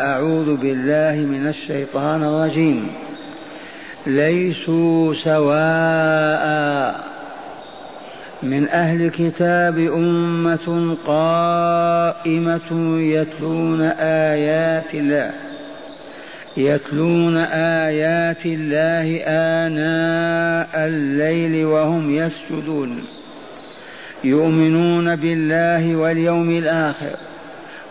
أعوذ بالله من الشيطان الرجيم. ليسوا سواء من أهل الكتاب أمة قائمة يتلون آيات الله يتلون آيات الله آناء الليل وهم يسجدون يؤمنون بالله واليوم الآخر.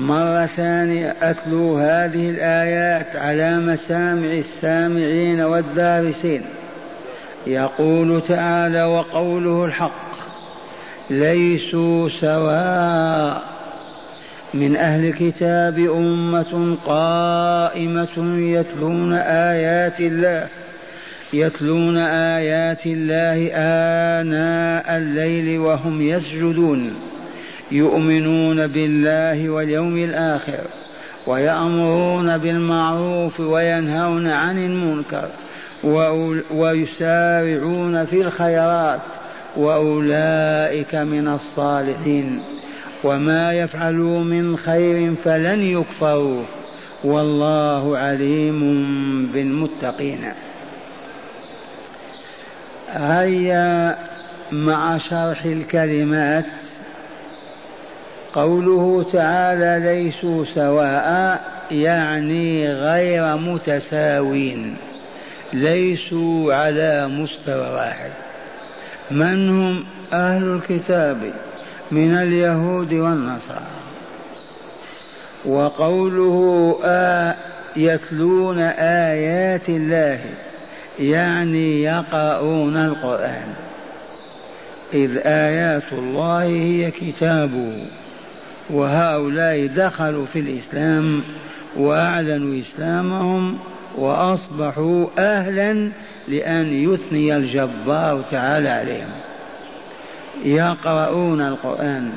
مرة ثانية أتلو هذه الآيات على مسامع السامعين والدارسين. يقول تعالى وقوله الحق ليسوا سواء. من أهل الكتاب أمة قائمة يتلون آيات الله يتلون آيات الله آناء الليل وهم يسجدون. يؤمنون بالله واليوم الآخر ويأمرون بالمعروف وينهون عن المنكر ويسارعون في الخيرات وأولئك من الصالحين وما يفعلوا من خير فلن يكفروا والله عليم بالمتقين. هيا مع شرح الكلمات قوله تعالى ليسوا سواء يعني غير متساوين. ليسوا على مستوى واحد. من هم أهل الكتاب من اليهود والنصارى؟ وقوله آه يتلون آيات الله يعني يقرؤون القرآن. إذ آيات الله هي كتابه وهؤلاء دخلوا في الإسلام وأعلنوا إسلامهم وأصبحوا أهلا لأن يثني الجبار تعالى عليهم. يقرؤون القرآن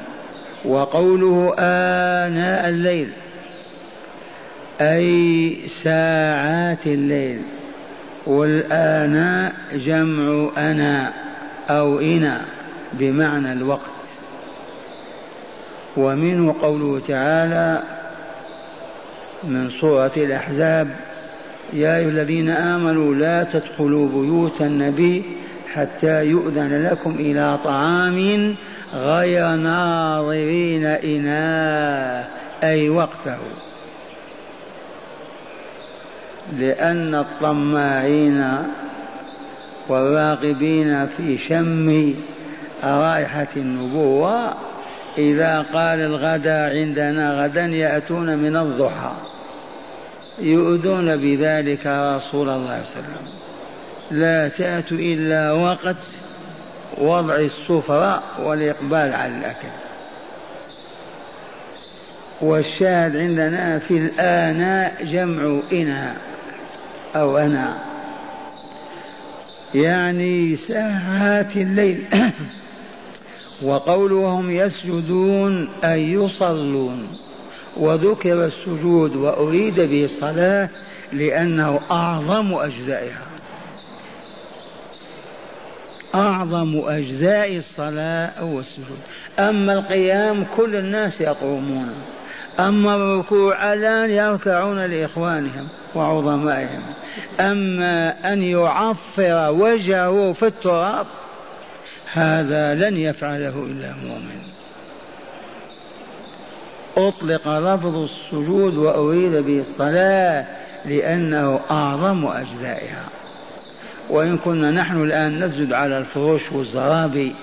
وقوله آناء الليل أي ساعات الليل والآناء جمع أنا أو إنا بمعنى الوقت. ومنه قوله تعالى من سورة الأحزاب يا أيها الذين آمنوا لا تدخلوا بيوت النبي حتى يؤذن لكم إلى طعام غير ناظرين إناه أي وقته. لأن الطماعين والراغبين في شم رائحة النبوة إذا قال الغدا عندنا غدا يأتون من الضحى. يؤذون بذلك رسول الله صلى الله عليه وسلم. لا تأتوا إلا وقت وضع السفرة والإقبال على الأكل. والشاهد عندنا في الآناء جمع إنا أو أنا. يعني ساعات الليل. وقولهم يسجدون أي يصلون. وذكر السجود وأريد به الصلاة لأنه أعظم أجزائها. أعظم أجزاء الصلاة هو السجود. أما القيام كل الناس يقومون. أما الركوع الآن يركعون لإخوانهم وعظمائهم. أما أن يعفر وجهه في التراب هذا لن يفعله إلا مؤمن. أطلق لفظ السجود وأريد به الصلاة لأنه أعظم أجزائها. وإن كنا نحن الآن نسجد على الفروش والزرابي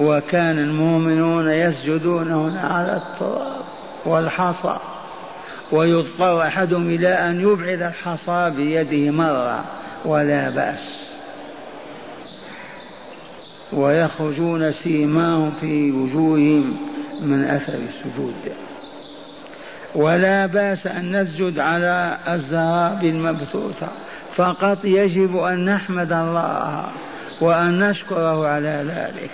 وكان المؤمنون يسجدون هنا على التراب والحصى ويضطر أحدهم إلى أن يبعد الحصى بيده مرة ولا بأس. ويخرجون سيماهم في وجوههم من أثر السجود. ولا بأس أن نسجد على الزراب المبثوثة. فقط يجب أن نحمد الله وأن نشكره على ذلك.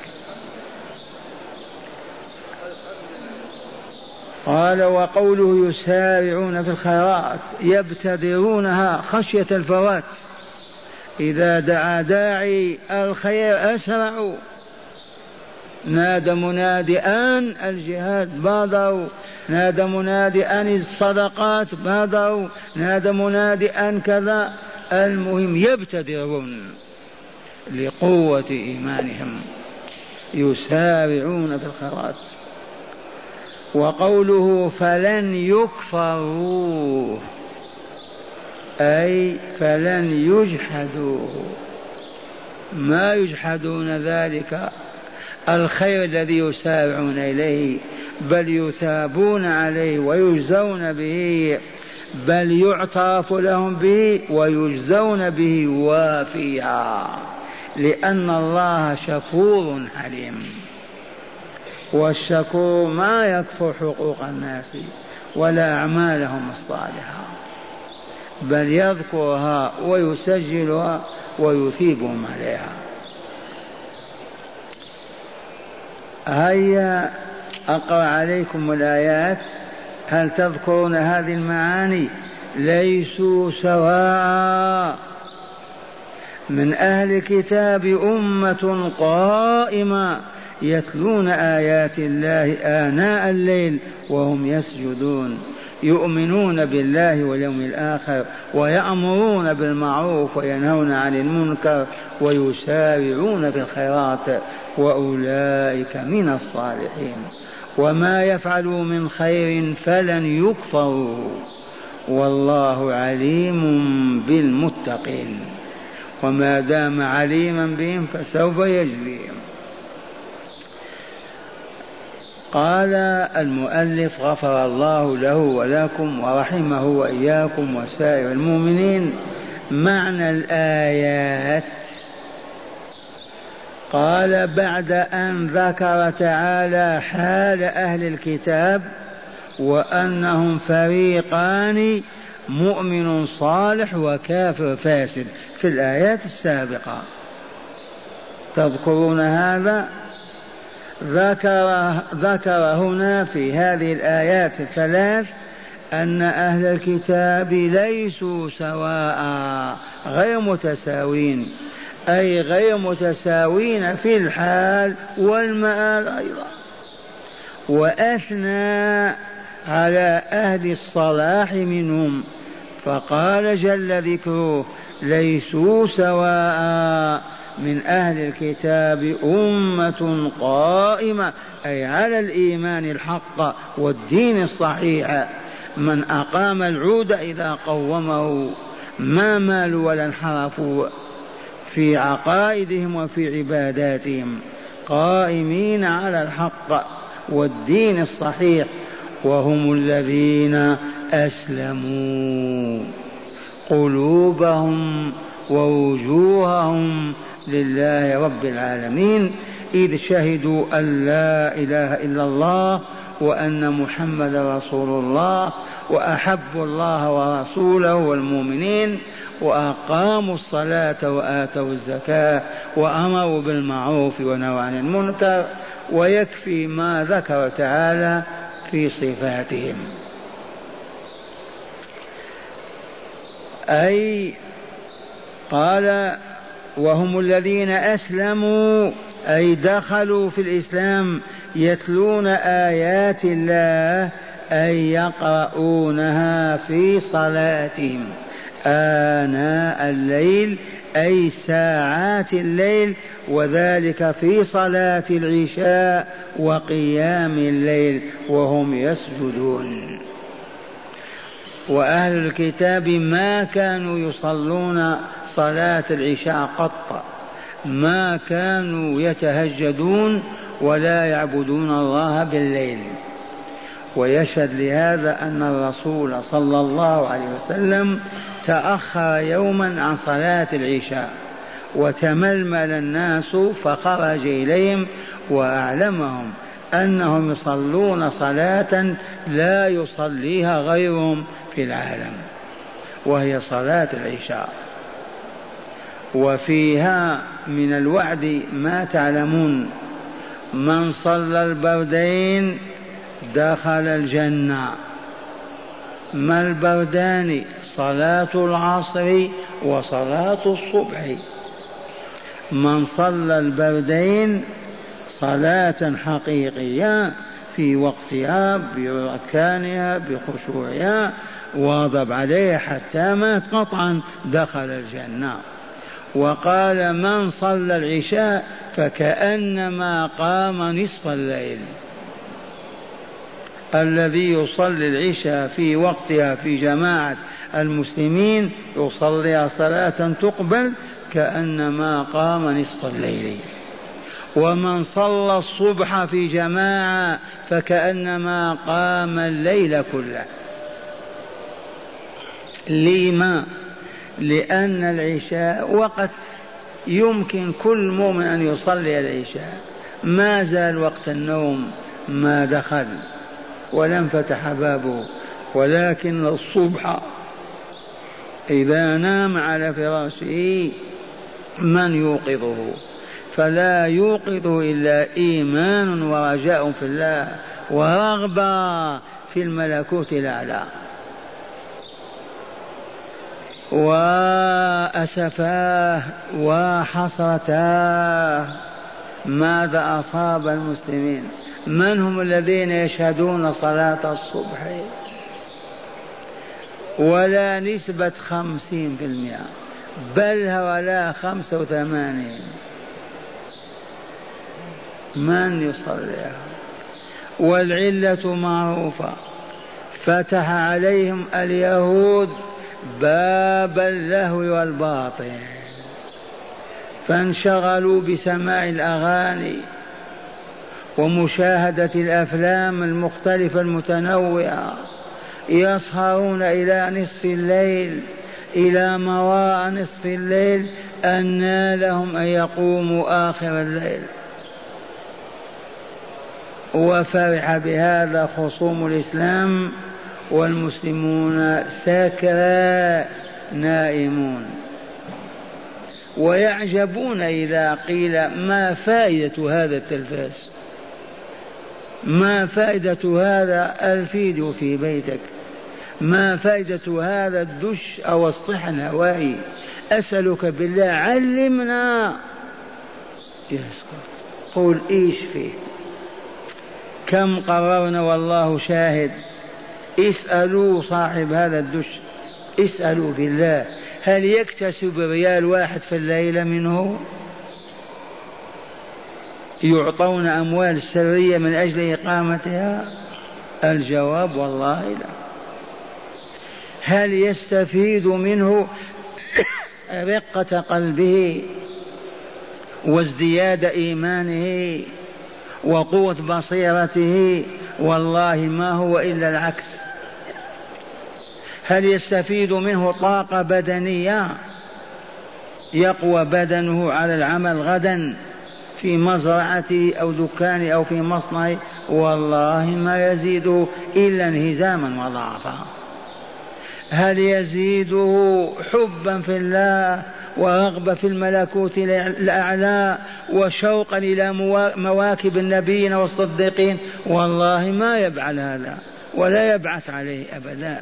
قال وقوله يسارعون في الخيرات يبتدرونها خشية الفوات. إذا دعا داعي الخير أسرعوا نادى منادي أن الجهاد بادروا نادى منادي أن الصدقات بادروا نادى منادي أن كذا. المهم يبتدرون لقوة إيمانهم. يسارعون في الخيرات وقوله فلن يكفروا أي فلن يجحدوا. ما يجحدون ذلك الخير الذي يسارعون إليه بل يثابون عليه ويجزون به بل يعترف لهم به ويجزون به وافيا. لأن الله شكور حليم. والشكور ما يكفر حقوق الناس ولا أعمالهم الصالحة. بل يذكرها ويسجلها ويثيبهم عليها. هيا أقرأ عليكم الآيات. هل تذكرون هذه المعاني؟ ليسوا سواء. من أهل الكتاب أمة قائمة يتلون آيات الله آناء الليل وهم يسجدون. يؤمنون بالله واليوم الآخر ويأمرون بالمعروف وينهون عن المنكر ويسارعون في الخيرات وأولئك من الصالحين. وما يفعلوا من خير فلن يكفروا. والله عليم بالمتقين. وما دام عليما بهم فسوف يجزيهم. قال المؤلف غفر الله له ولكم ورحمه وإياكم وسائر المؤمنين معنى الآيات. قال بعد أن ذكر تعالى حال أهل الكتاب وأنهم فريقان مؤمن صالح وكافر فاسد في الآيات السابقة. تذكرون هذا؟ ذكر ذكر هنا في هذه الآيات الثلاث أن أهل الكتاب ليسوا سواء غير متساوين أي غير متساوين في الحال والمآل أيضا. وأثنى على أهل الصلاح منهم فقال جل ذكره ليسوا سواء من أهل الكتاب أمة قائمة أي على الإيمان الحق والدين الصحيح. من أقام العود إذا قومه ما مالوا ولا انحرفوا في عقائدهم وفي عباداتهم. قائمين على الحق والدين الصحيح وهم الذين أسلموا. قلوبهم ووجوههم لله رب العالمين. إذ شهدوا أن لا إله إلا الله وأن محمد رسول الله وأحبوا الله ورسوله والمؤمنين وأقاموا الصلاة وآتوا الزكاة وأمروا بالمعروف ونهوا عن المنكر ويكفي ما ذكر تعالى في صفاتهم. أي قال وهم الذين أسلموا أي دخلوا في الإسلام يتلون آيات الله أي يقرؤونها في صلاتهم. آناء الليل أي ساعات الليل وذلك في صلاة العشاء وقيام الليل وهم يسجدون. وأهل الكتاب ما كانوا يصلون صلاة العشاء قط. ما كانوا يتهجدون ولا يعبدون الله بالليل. ويشهد لهذا أن الرسول صلى الله عليه وسلم تأخر يوما عن صلاة العشاء وتململ الناس فخرج إليهم وأعلمهم أنهم يصلون صلاة لا يصليها غيرهم في العالم وهي صلاة العشاء. وفيها من الوعد ما تعلمون. من صلى البردين دخل الجنة. ما البردان؟ صلاة العصر وصلاة الصبح. من صلى البردين صلاة حقيقية في وقتها بأركانها بخشوعها واظب عليه حتى مات قطعا دخل الجنة. وقال من صلى العشاء فكأنما قام نصف الليل. الذي يصلي العشاء في وقتها في جماعة المسلمين يصليها صلاة تقبل كأنما قام نصف الليل. ومن صلى الصبح في جماعة فكأنما قام الليل كله. لما لأن العشاء وقت يمكن كل مؤمن أن يصلي العشاء. ما زال وقت النوم ما دخل ولم فتح بابه ولكن الصبح إذا نام على فراشه من يوقظه؟ فلا يوقظه إلا إيمان ورجاء في الله ورغبة في الملكوت الأعلى. وأسفاه وحسرتاه ماذا أصاب المسلمين؟ من هم الذين يشهدون صلاة الصبح؟ ولا نسبة خمسين في المئة بل ولا خمسة وثمانين. من يصليها؟ والعلة معروفة. فتح عليهم اليهود باب اللهو والباطل. فانشغلوا بسماع الأغاني ومشاهدة الأفلام المختلفة المتنوعة يسهرون إلى نصف الليل إلى مواء نصف الليل أن لهم أن يقوموا آخر الليل. وفرح بهذا خصوم الإسلام والمسلمون سكرى نائمون. ويعجبون إذا قيل ما فائدة هذا التلفاز. ما فائدة هذا الفيديو في بيتك. ما فائدة هذا الدش أو الصحن الهوائي. أسألك بالله علمنا. يسكت. قول إيش فيه. كم قررنا والله شاهد. اسألوا صاحب هذا الدش. اسألوا بالله هل يكتسب ريال واحد في الليلة منه؟ يعطون أموال سرية من أجل إقامتها؟ الجواب والله لا. هل يستفيد منه رقة قلبه وازدياد إيمانه وقوة بصيرته؟ والله ما هو إلا العكس. هل يستفيد منه طاقة بدنية؟ يقوى بدنه على العمل غدا في مزرعته أو دكانه أو في مصنعه والله ما يزيده إلا انهزاما وضعفا. هل يزيده حبا في الله ورغبة في الملكوت الأعلى وشوقا إلى مواكب النبيين والصديقين؟ والله ما يفعل هذا ولا يبعث عليه أبدا.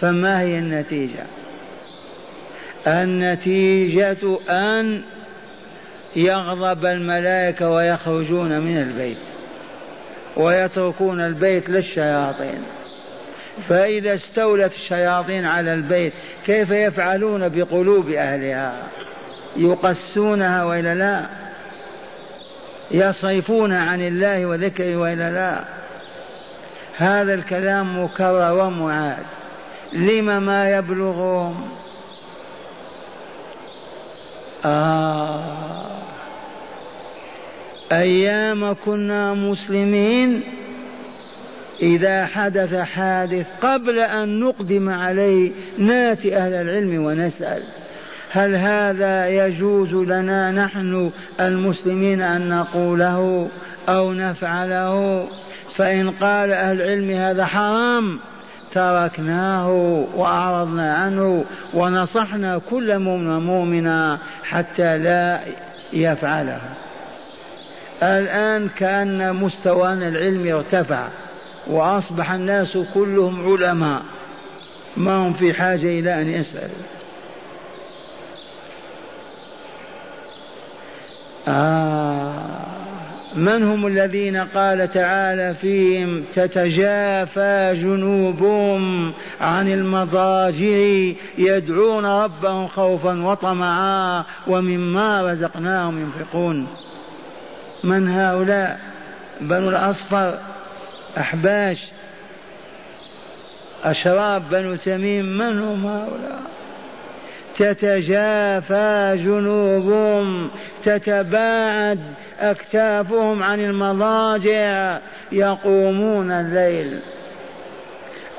فما هي النتيجة؟ النتيجة أن يغضب الملائكة ويخرجون من البيت ويتركون البيت للشياطين. فإذا استولت الشياطين على البيت كيف يفعلون بقلوب أهلها؟ يقسونها وإلا لا؟ يصرفون عن الله وذكره وإلا لا؟ هذا الكلام مكرر ومعاد. لم ما يبلغهم آه. أيام كنا مسلمين إذا حدث حادث قبل أن نقدم عليه ناتي أهل العلم ونسأل. هل هذا يجوز لنا نحن المسلمين أن نقوله أو نفعله؟ فإن قال أهل العلم هذا حرام. تركناه وأعرضنا عنه ونصحنا كل مؤمن مؤمنا حتى لا يفعله الآن كأن مستوانا العلمي ارتفع وأصبح الناس كلهم علماء. ما هم في حاجة إلى أن يسألوا. آه. من هم الذين قال تعالى فيهم تتجافى جنوبهم عن المضاجع يدعون ربهم خوفا وطمعا ومما رزقناهم ينفقون. من هؤلاء؟ بنو الأصفر أحباش أشراب بنو تميم من هم هؤلاء؟ تتجافى جنوبهم تتباعد أكتافهم عن المضاجع يقومون الليل.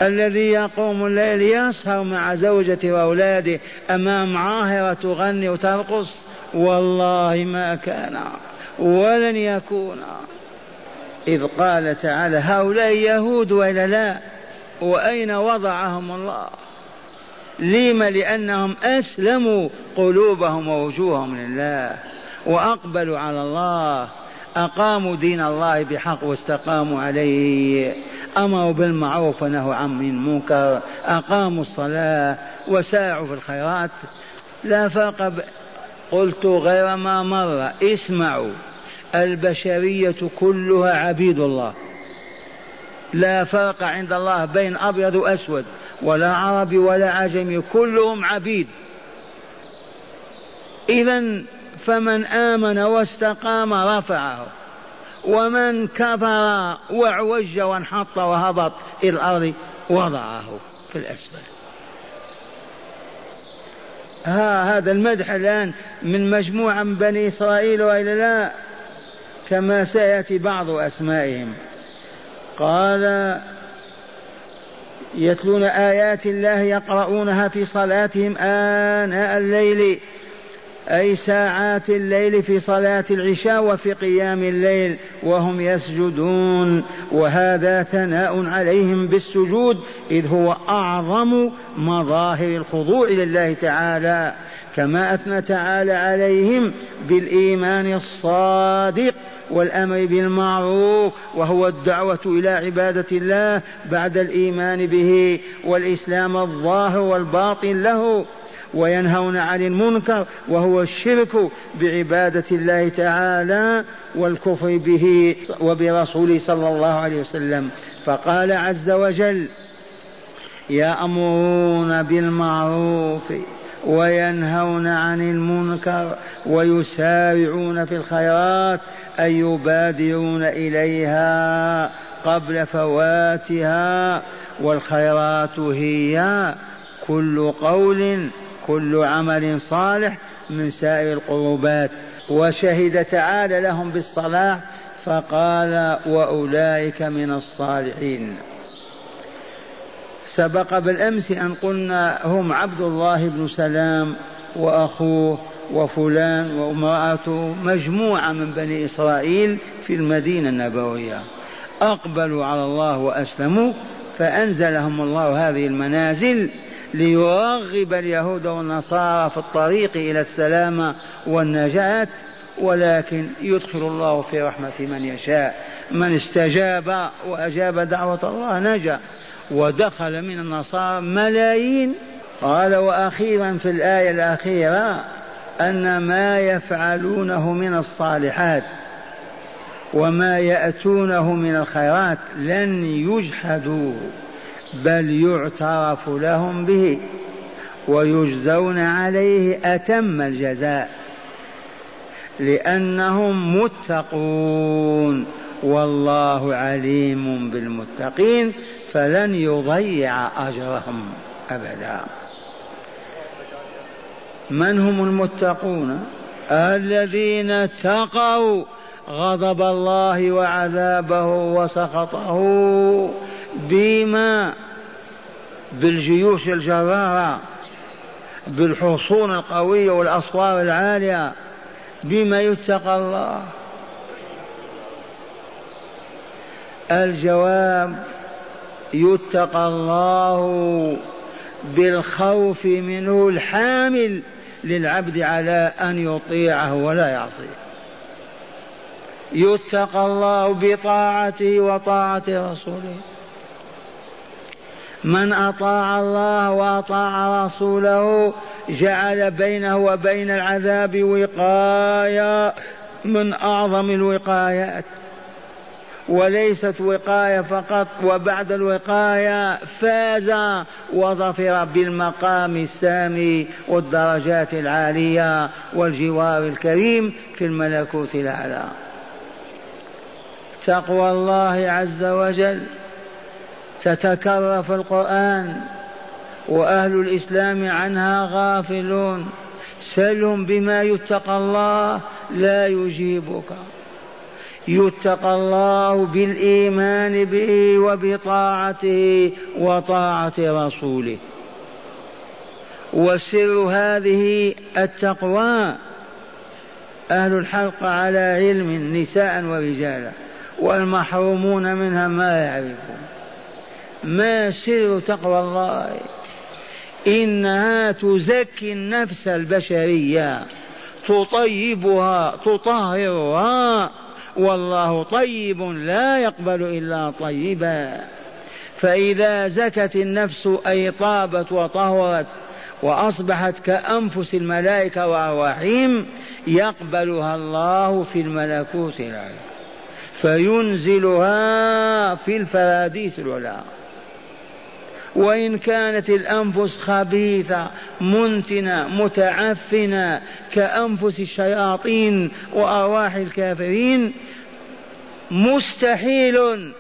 الذي يقوم الليل يسهر مع زوجته وأولاده أمام عاهرة تغني وترقص. والله ما كان ولن يكون. إذ قال تعالى هؤلاء يهود وإلا لا؟ وأين وضعهم الله؟ لم لأنهم أسلموا قلوبهم ووجوههم لله وأقبلوا على الله. أقاموا دين الله بحق واستقاموا عليه. أمروا بالمعروف ونهوا عن المنكر. أقاموا الصلاة وسارعوا في الخيرات. لا فرق. قلت غير ما مر. اسمعوا. البشرية كلها عبيد الله. لا فرق عند الله بين أبيض وأسود. ولا عربي ولا عجمي كلهم عبيد. إذا فمن آمن واستقام رفعه ومن كفر واعوج وانحط وهبط إلى الأرض وضعه في الأسفل. ها هذا المدح الآن من مجموعة من بني إسرائيل وإلا لا كما سيأتي بعض أسمائهم. قال يتلون آيات الله يقرؤونها في صلاتهم آناء الليل أي ساعات الليل في صلاة العشاء وفي قيام الليل وهم يسجدون وهذا ثناء عليهم بالسجود إذ هو أعظم مظاهر الخضوع لله تعالى كما أثنى تعالى عليهم بالإيمان الصادق. والأمر بالمعروف وهو الدعوة إلى عبادة الله بعد الإيمان به والإسلام الظاهر والباطن له وينهون عن المنكر وهو الشرك بعبادة الله تعالى والكفر به وبرسوله صلى الله عليه وسلم. فقال عز وجل يأمرون بالمعروف وينهون عن المنكر ويسارعون في الخيرات. أي يبادرون إليها قبل فواتها والخيرات هي كل قول كل عمل صالح من سائر القربات. وشهد تعالى لهم بالصلاح فقال وأولئك من الصالحين. سبق بالأمس أن قلنا هم عبد الله بن سلام وأخوه وفلان وامرأته مجموعة من بني إسرائيل في المدينة النبوية. أقبلوا على الله وأسلموا فأنزلهم الله هذه المنازل ليرغب اليهود والنصارى في الطريق إلى السلامة والنجاة ولكن يدخل الله في رحمة من يشاء. من استجاب وأجاب دعوة الله نجا ودخل من النصارى ملايين. قال وأخيرا في الآية الأخيرة أن ما يفعلونه من الصالحات وما يأتونه من الخيرات لن يجحدوا بل يعترف لهم به ويجزون عليه أتم الجزاء لأنهم متقون والله عليم بالمتقين فلن يضيع أجرهم أبدا. من هم المتقون؟ الذين اتقوا غضب الله وعذابه وسخطه بما؟ بالجيوش الجرارة بالحصون القوية والأسوار العالية بما يتقى الله. يتقى الله بالخوف منه الحامل. للعبد على أن يطيعه ولا يعصيه. يتقى الله بطاعته وطاعة رسوله. من أطاع الله وأطاع رسوله جعل بينه وبين العذاب وقاية من أعظم الوقايات. وليست وقاية فقط وبعد الوقاية فاز وظفر بالمقام السامي والدرجات العالية والجوار الكريم في الملكوت الأعلى. تقوى الله عز وجل تتكرر في القرآن وأهل الإسلام عنها غافلون سلهم بما يتقى الله لا يجيبك. يتقى الله بالإيمان به وبطاعته وطاعة رسوله. وسر هذه التقوى أهل الحلق على علم نساء ورجالا والمحرومون منها ما يعرفون. ما سر تقوى الله؟ إنها تزكي النفس البشرية تطيبها تطهرها والله طيب لا يقبل إلا طيبا. فإذا زكت النفس أي طابت وطهرت وأصبحت كأنفس الملائكة وأرواحهم يقبلها الله في الملكوت العلي فينزلها في الفراديس العلى وإن كانت الأنفس خبيثة منتنة متعفنة كأنفس الشياطين وأرواح الكافرين مستحيل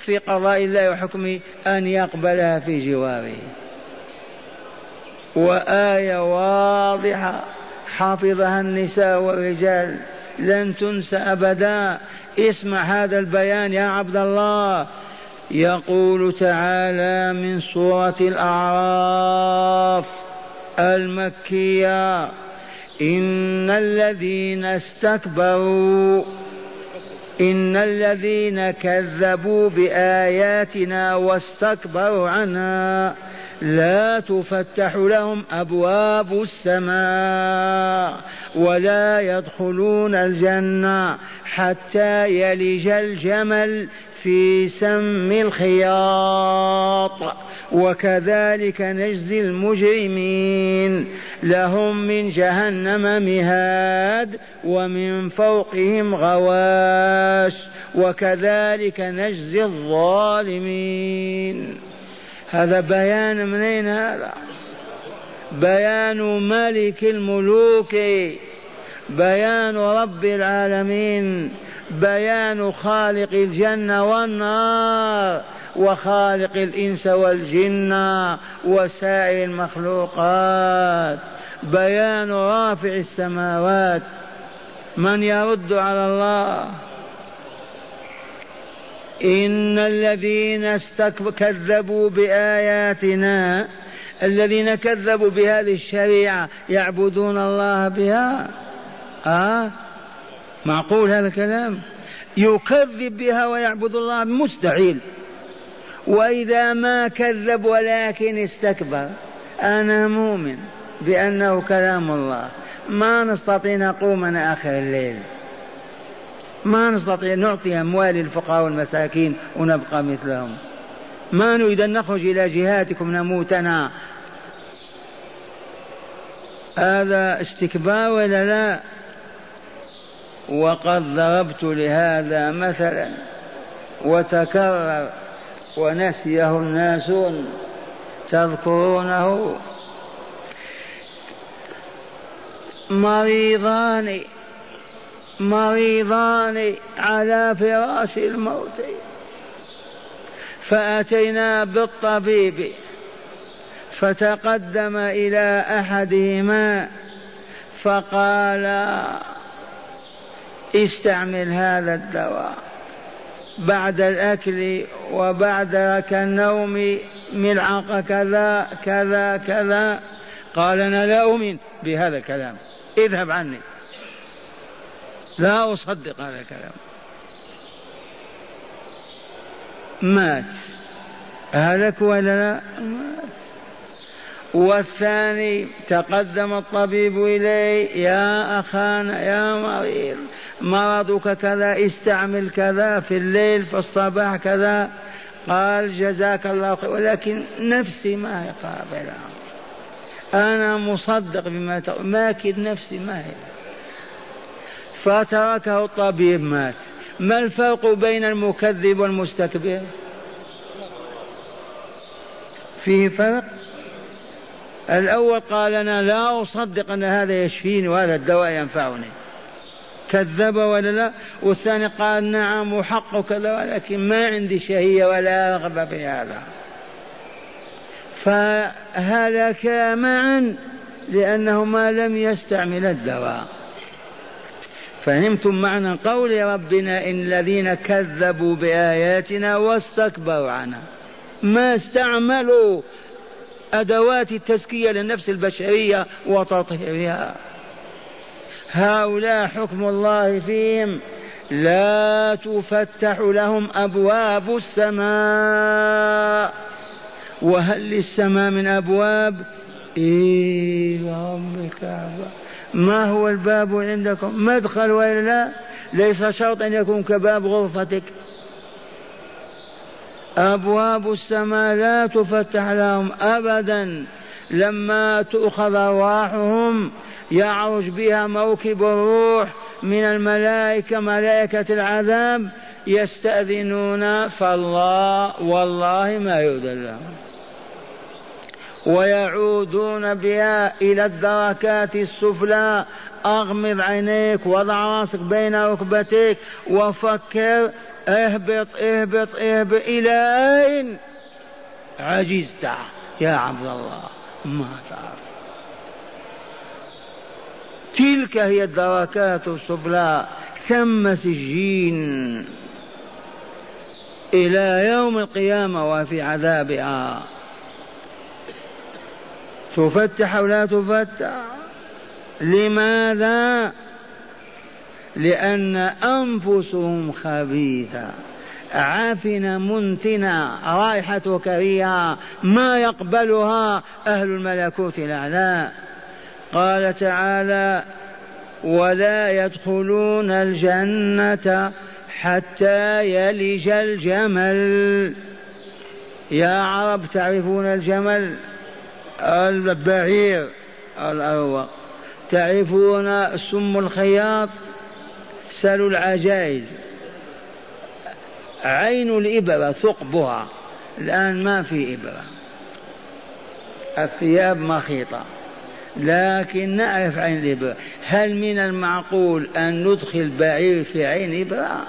في قضاء الله وحكمه أن يقبلها في جواره. وآية واضحة حفظها النساء والرجال لن تنسى أبدا. اسمع هذا البيان يا عبد الله. يقول تعالى من سورة الأعراف المكية إن الذين استكبروا إن الذين كذبوا بآياتنا واستكبروا عنها لا تفتح لهم أبواب السماء ولا يدخلون الجنة حتى يلج الجمل في سم الخياط. وكذلك نجزي المجرمين. لهم من جهنم مهاد ومن فوقهم غواش. وكذلك نجزي الظالمين. هذا بيان منين هذا؟ بيان ملك الملوك. بيان رب العالمين. بيان خالق الجنة والنار وخالق الإنس والجن وسائر المخلوقات. بيان رافع السماوات. من يرد على الله؟ إن الذين كذبوا بآياتنا الذين كذبوا بهذه الشريعة يعبدون الله بها؟ آه معقول هذا الكلام؟ يكذب بها ويعبد الله مستحيل وإذا ما كذب ولكن استكبر أنا مؤمن بأنه كلام الله. ما نستطيع نقوم آخر الليل. ما نستطيع نعطي أموال الفقراء والمساكين ونبقى مثلهم. ما نريد أن نخرج إلى جهاتكم نموتنا. هذا استكبار ولا لا؟ وقد ضربت لهذا مثلا وتكرر ونسيه الناس تذكرونه. مريضان مريضان على فراش الموت فأتينا بالطبيب فتقدم إلى أحدهما فقال استعمل هذا الدواء بعد الأكل وبعد كالنوم ملعقة كذا كذا كذا. قال أنا لا أؤمن بهذا الكلام. اذهب عني. لا أصدق هذا الكلام. مات. هلك ولا لا؟ والثاني تقدم الطبيب إليه يا أخانا يا مريض مرضك كذا استعمل كذا في الليل في الصباح كذا. قال جزاك الله خير. ولكن نفسي ما هي قابلة. أنا مصدق بما تقول ما كد نفسي ما هي. فتركه الطبيب مات. ما الفرق بين المكذب والمستكبر؟ فيه فرق؟ الأول قال أنا لا أصدق أن هذا يشفيني وهذا الدواء ينفعني. كذب ولا لا؟ والثاني قال نعم وحق كذا ولكن ما عندي شهية ولا رغبة في هذا فهلكا معا لأنهما لم يستعمل الدواء. فهمتم معنى قول ربنا إن الذين كذبوا بآياتنا واستكبروا عنها. ما استعملوا أدوات التزكية للنفس البشرية وتطهيرها. هؤلاء حكم الله فيهم. لا تفتح لهم أبواب السماء. وهل للسماء من أبواب؟ إيه رب الكعبة. ما هو الباب عندكم؟ مدخل ولا لا؟ ليس شرط أن يكون كباب غرفتك. أبواب السماء لا تفتح لهم أبدا. لما تؤخذ أرواحهم يعرج بها موكب الروح من الملائكة ملائكة العذاب. يستأذنون فالله والله ما يؤذن لهم. ويعودون بها إلى الدركات السفلى. أغمض عينيك وضع راسك بين ركبتيك وفكر اهبط اهبط اهبط إلى أين عجزت يا عبد الله ما تعرف. تلك هي الدركات السفلى. ثم سجين إلى يوم القيامة وفي عذابها. تفتح أو لا تفتح؟ لماذا؟ لأن أنفسهم خبيثة. عافنة منتنة رائحة كريهة ما يقبلها أهل الملكوت الأعلى. قال تعالى ولا يدخلون الجنة حتى يلج الجمل. يا عرب تعرفون الجمل؟ البعير الأروى تعرفون سم الخياط؟ سلوا العجائز. عين الإبرة ثقبها. الآن ما في إبرة. الثياب مخيطة. لكن نعرف عين الإبرة. هل من المعقول أن ندخل بعير في عين إبرة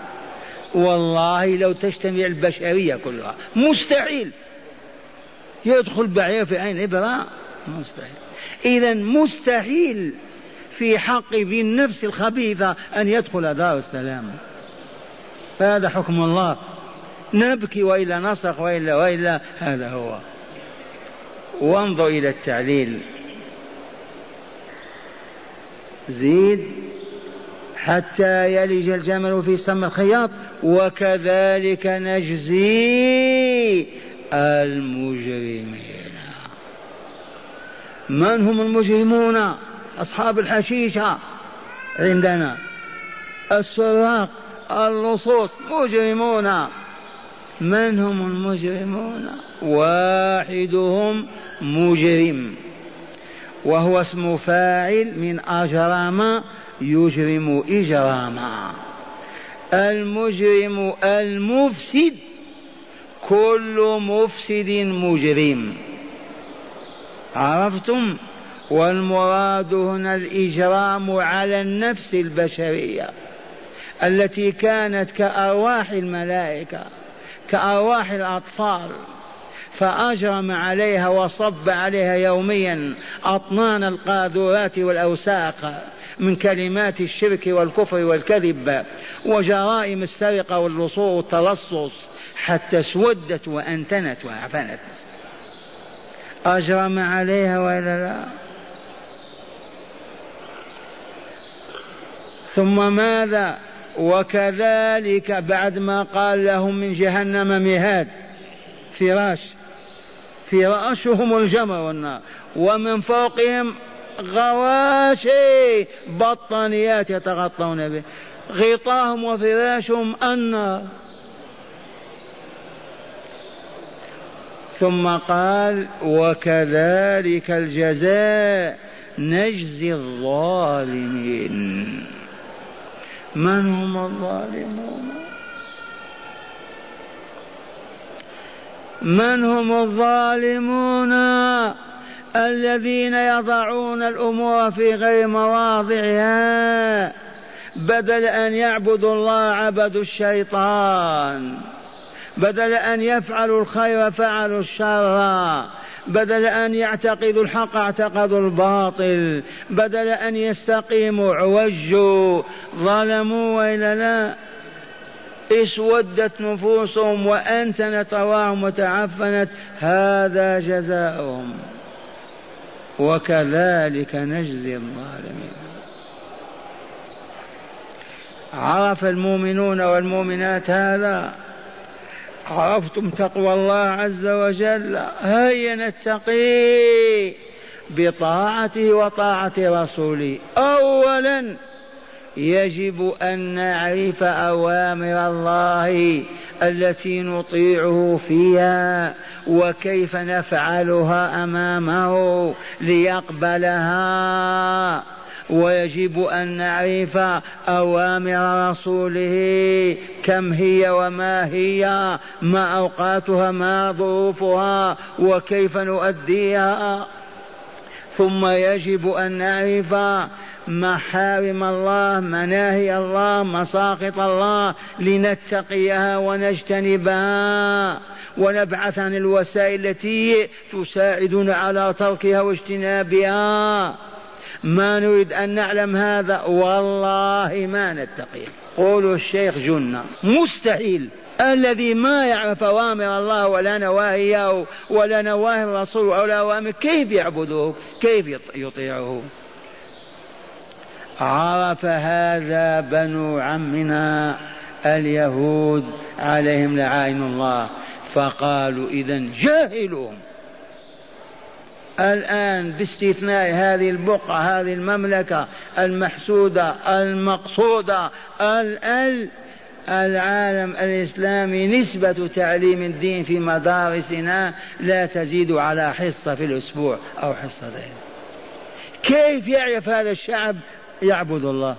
والله لو تجتمع البشرية كلها. مستحيل. يدخل بعير في عين إبرة مستحيل. إذا مستحيل. في حق ذي النفس الخبيثة أن يدخل دار السلام. فهذا حكم الله. نبكي وإلا نصرخ وإلا وإلا هذا هو. وانظر إلى التعليل. زيد حتى يلج الجمل في سم الخياط وكذلك نجزي المجرمين. من هم المجرمون؟ أصحاب الحشيشة عندنا. السراق اللصوص مجرمون. من هم المجرمون؟ واحدهم مجرم وهو اسم فاعل من أجرم يجرم إجراما. المجرم المفسد كل مفسد مجرم. عرفتم؟ والمراد هنا الإجرام على النفس البشرية التي كانت كأرواح الملائكة كأرواح الأطفال فأجرم عليها وصب عليها يوميا أطنان القاذورات والأوساخ من كلمات الشرك والكفر والكذب وجرائم السرقة واللصوص والتلصص حتى اسودت وأنتنت وعفنت. أجرم عليها وإلا لا؟ ثم ماذا؟ وكذلك بعد ما قال لهم من جهنم مهاد. فراش. فراشهم الجمر والنار. ومن فوقهم غواشي بطانيات يتغطون به. غطاهم وفراشهم النار. ثم قال وكذلك الجزاء نجزي الظالمين. من هم الظالمون؟ من هم الظالمون؟ الذين يضعون الأمور في غير مواضعها بدل أن يعبدوا الله عبدوا الشيطان بدل أن يفعلوا الخير فعلوا الشر. بدل أن يعتقدوا الحق اعتقدوا الباطل. بدل أن يستقيموا عوجوا ظلموا وإلا لا. اسودت نفوسهم وأنتنت رواهم وتعفنت هذا جزاؤهم. وكذلك نجزي الظالمين. عرف المؤمنون والمؤمنات هذا. عرفتم تقوى الله عز وجل هيا نتقي بطاعته وطاعة رسوله. أولا يجب أن نعرف أوامر الله التي نطيعه فيها وكيف نفعلها أمامه ليقبلها. ويجب أن نعرف أوامر رسوله كم هي وما هي ما أوقاتها ما ظروفها وكيف نؤديها. ثم يجب أن نعرف محارم الله مناهي الله مساقط الله لنتقيها ونجتنبها. ونبعث عن الوسائل التي تساعدنا على تركها واجتنابها. ما نريد أن نعلم هذا والله ما نتقي. قولوا الشيخ جنة. مستحيل. الذي ما يعرف أوامر الله ولا نواهيه ولا نواهي الرسول ولا أوامر كيف يعبده؟ كيف يطيعه؟ عرف هذا بنو عمنا اليهود عليهم لعائن الله فقالوا إذا جاهلهم. الآن باستثناء هذه البقعة هذه المملكة المحسودة المقصودة الآن العالم الإسلامي نسبة تعليم الدين في مدارسنا لا تزيد على حصة في الأسبوع أو حصتين. كيف يعرف هذا الشعب؟ يعبد الله.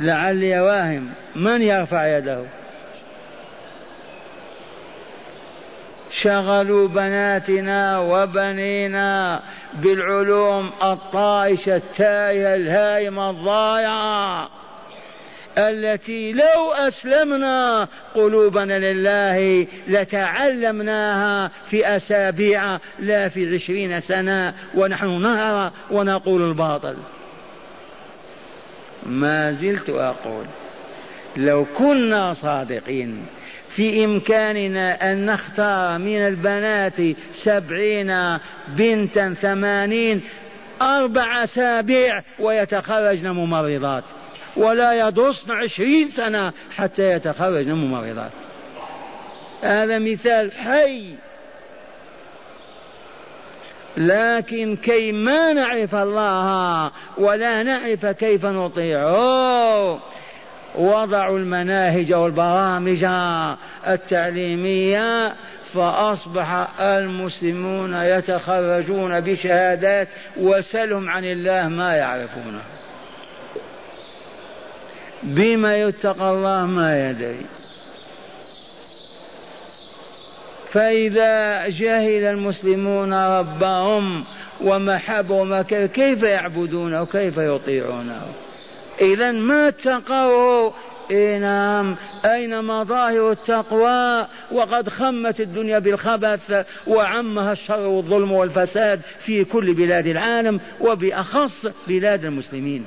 لعلي واهم من يرفع يده؟ شغلوا بناتنا وبنينا بالعلوم الطائشة التائهة الهائمة الضائعة التي لو أسلمنا قلوبنا لله لتعلمناها في أسابيع لا في عشرين سنة ونحن نهر ونقول الباطل. ما زلت أقول لو كنا صادقين في إمكاننا أن نختار من البنات سبعين بنتا ثمانين أربع أسابيع ويتخرجن ممرضات. ولا يدرسن عشرين سنة حتى يتخرجن ممرضات. هذا مثال حي. لكن كي ما نعرف الله ولا نعرف كيف نطيعه وضعوا المناهج والبرامج التعليمية فأصبح المسلمون يتخرجون بشهادات وسلهم عن الله ما يعرفونه. بما يتقى الله ما يدري. فإذا جهل المسلمون ربهم ومحبوا كيف يعبدونه وكيف يطيعونه؟ إذا ما اتقوا. إيه نعم. أين مظاهر التقوى؟ وقد خمت الدنيا بالخبث وعمها الشر والظلم والفساد في كل بلاد العالم وبأخص بلاد المسلمين.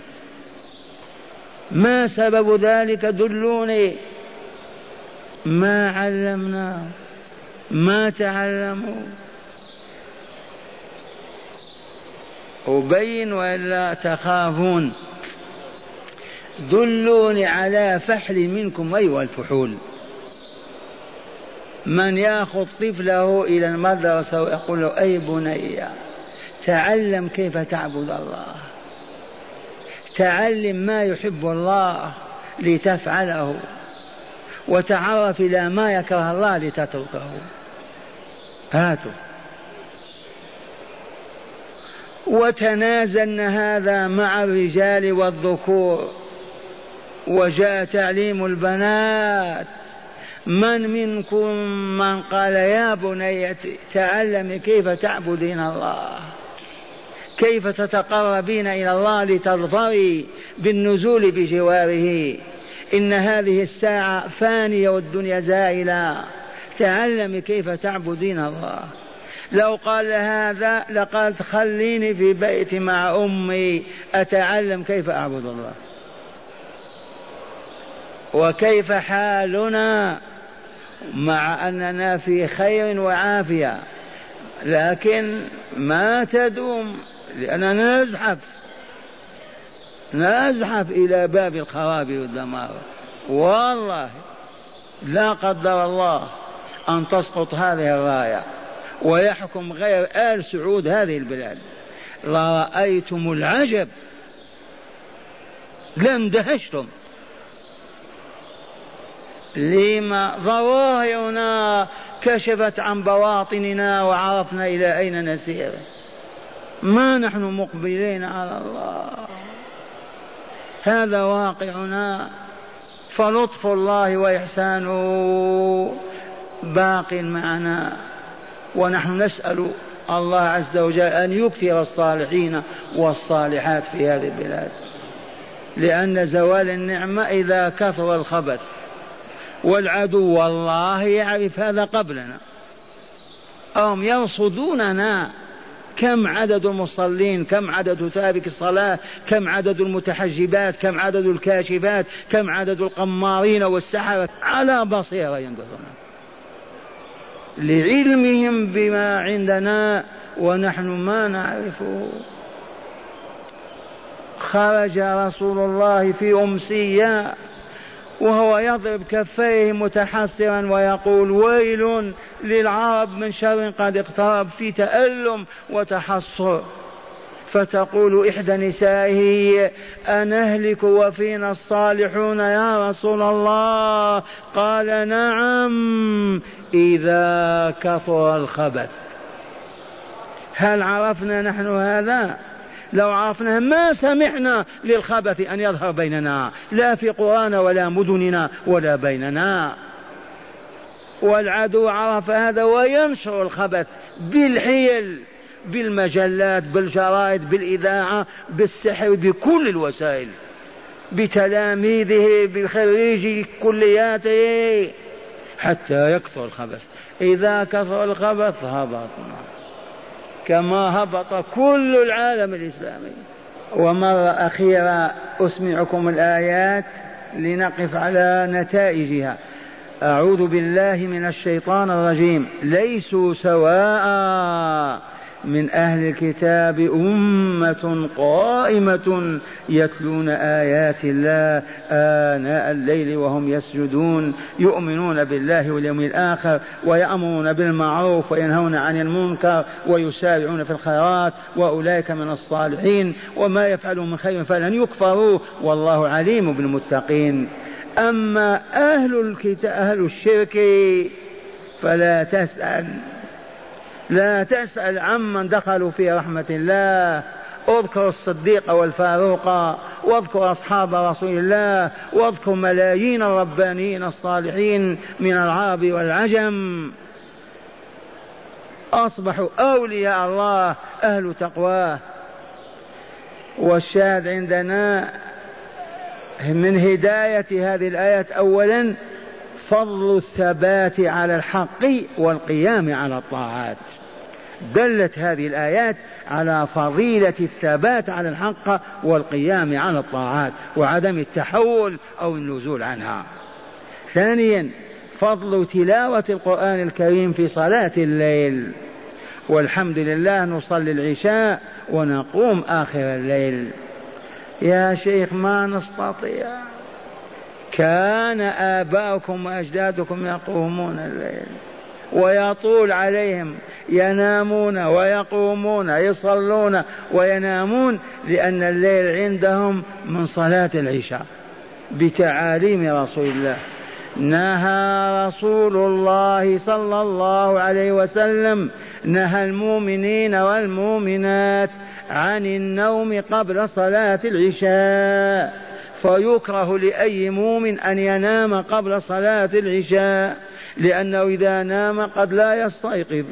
ما سبب ذلك دلوني؟ ما علمنا. ما تعلموا. أبين وإلا تخافون. دلوني على فحل منكم أيها الفحول. من يأخذ طفله إلى المدرسة ويقول له أي بني تعلم كيف تعبد الله. تعلم ما يحب الله لتفعله. وتعرف إلى ما يكره الله لتتركه. هاتوا. وتنازلنا هذا مع الرجال والذكور. وجاء تعليم البنات. من منكم من قال يا بني تعلمي كيف تعبدين الله؟ كيف تتقربين إلى الله لتظفري بالنزول بجواره؟ إن هذه الساعة فانية والدنيا زائلة. تعلمي كيف تعبدين الله. لو قال هذا لقالت خليني في بيتي مع أمي أتعلم كيف أعبد الله. وكيف حالنا مع أننا في خير وعافية؟ لكن ما تدوم لأننا نزحف. نزحف إلى باب الخراب والدمار. والله لا قدر الله أن تسقط هذه الراية ويحكم غير آل سعود هذه البلاد. لرأيتم العجب. لاندهشتم لما ظواهرنا كشفت عن بواطننا وعرفنا إلى أين نسير. ما نحن مقبلين على الله. هذا واقعنا. فلطف الله وإحسانه باق معنا. ونحن نسأل الله عز وجل أن يكثر الصالحين والصالحات في هذه البلاد. لأن زوال النعمة إذا كثر الخبث والعدو والله يعرف هذا قبلنا. هم يرصدوننا كم عدد المصلين كم عدد تارك الصلاة كم عدد المتحجبات كم عدد الكاشفات كم عدد القمارين والسحرة. على بصيرة ينظرون لعلمهم بما عندنا ونحن ما نعرفه. خرج رسول الله في أمسية وهو يضرب كفيه متحسرا ويقول ويل للعرب من شر قد اقترب في تألم وتحصر. فتقول إحدى نسائه أنهلك وفينا الصالحون يا رسول الله؟ قال نعم إذا كثر الخبث. هل عرفنا نحن هذا؟ لو عرفنا ما سمحنا للخبث أن يظهر بيننا لا في قرانا ولا مدننا ولا بيننا. والعدو عرف هذا وينشر الخبث بالحيل بالمجلات بالجرائد بالإذاعة بالسحر بكل الوسائل بتلاميذه بخريجي كلياته حتى يكثر الخبث. إذا كثر الخبث هبطنا. كما هبط كل العالم الإسلامي. ومرة أخيرة أسمعكم الآيات لنقف على نتائجها. أعوذ بالله من الشيطان الرجيم. ليسوا سواء من أهل الكتاب أمة قائمة يتلون آيات الله آناء الليل وهم يسجدون يؤمنون بالله واليوم الآخر ويأمرون بالمعروف وينهون عن المنكر ويسارعون في الخيرات وأولئك من الصالحين وما يفعلوا من خير فلن يكفروا والله عليم بالمتقين. أما أهل الكتاب أهل الشرك فلا تسأل. لا تسأل عمن دخلوا في رحمة الله. اذكر الصديق والفاروق واذكر أصحاب رسول الله واذكر ملايين الربانيين الصالحين من العرب والعجم. أصبحوا أولياء الله أهل تقواه والشاهد عندنا من هداية هذه الآيات أولا فضل الثبات على الحق والقيام على الطاعات. دلت هذه الآيات على فضيلة الثبات على الحق والقيام على الطاعات وعدم التحول أو النزول عنها. ثانيا فضل تلاوة القرآن الكريم في صلاة الليل. والحمد لله نصلي العشاء ونقوم آخر الليل. يا شيخ ما نستطيع. كان آباؤكم وأجدادكم يقومون الليل. ويطول عليهم ينامون ويقومون يصلون وينامون لأن الليل عندهم من صلاة العشاء بتعاليم رسول الله. نهى رسول الله صلى الله عليه وسلم نهى المؤمنين والمؤمنات عن النوم قبل صلاة العشاء فيكره لأي مؤمن أن ينام قبل صلاة العشاء. لأنه إذا نام قد لا يستيقظ.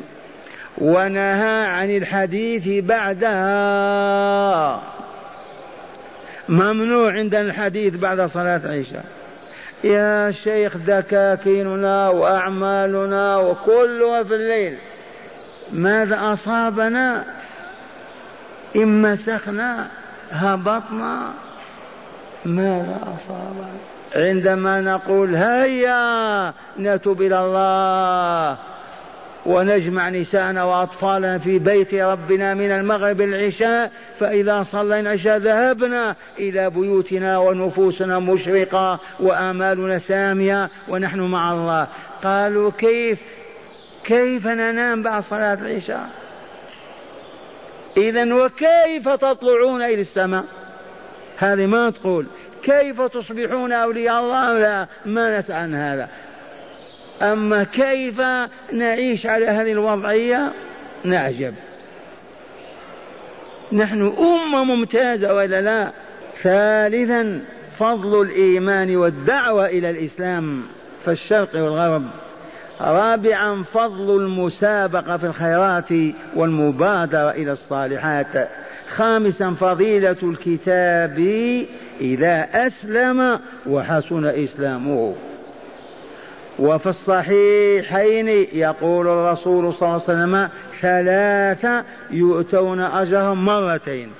ونهى عن الحديث بعدها ممنوع عندنا الحديث بعد صلاة العشاء يا شيخ دكاكيننا وأعمالنا وكلها في الليل ماذا أصابنا؟ إن مسخنا هبطنا ماذا أصابنا؟ عندما نقول هيا نتوب إلى الله ونجمع نساءنا وأطفالنا في بيت ربنا من المغرب العشاء فإذا صلينا العشاء ذهبنا إلى بيوتنا ونفوسنا مشرقة وآمالنا سامية ونحن مع الله. قالوا كيف؟ كيف ننام بعد صلاة العشاء؟ إذا وكيف تطلعون إلى السماء؟ هذه ما تقول. كيف تصبحون أولياء الله؟ لا ما نسأل عن هذا. أما كيف نعيش على هذه الوضعية؟ نعجب. نحن أمة ممتازة ولا لا؟ ثالثا فضل الإيمان والدعوة إلى الإسلام في الشرق والغرب. رابعا فضل المسابقة في الخيرات والمبادرة إلى الصالحات. خامسا فضيلة الكتاب إذا أسلم وحسن إسلامه. وفي الصحيحين يقول الرسول صلى الله عليه وسلم ثلاثة يؤتون أجرهم مرتين.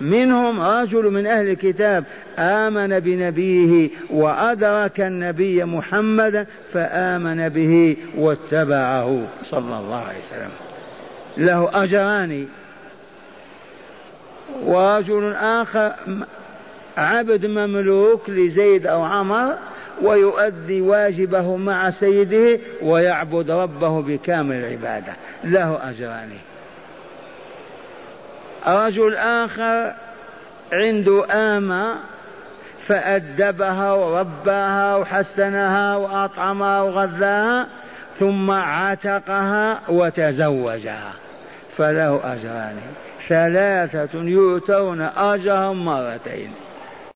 منهم رجل من أهل الكتاب آمن بنبيه وأدرك النبي محمدا فآمن به واتبعه. صلى الله عليه وسلم. له أجران. ورجل آخر عبد مملوك لزيد أو عمر ويؤدي واجبه مع سيده ويعبد ربه بكامل العبادة. له أجران. رجل آخر عنده آمة فأدبها ورباها وحسنها وأطعمها وغذاها ثم عتقها وتزوجها. فله أجران. ثلاثة يؤتون أجرهم مرتين.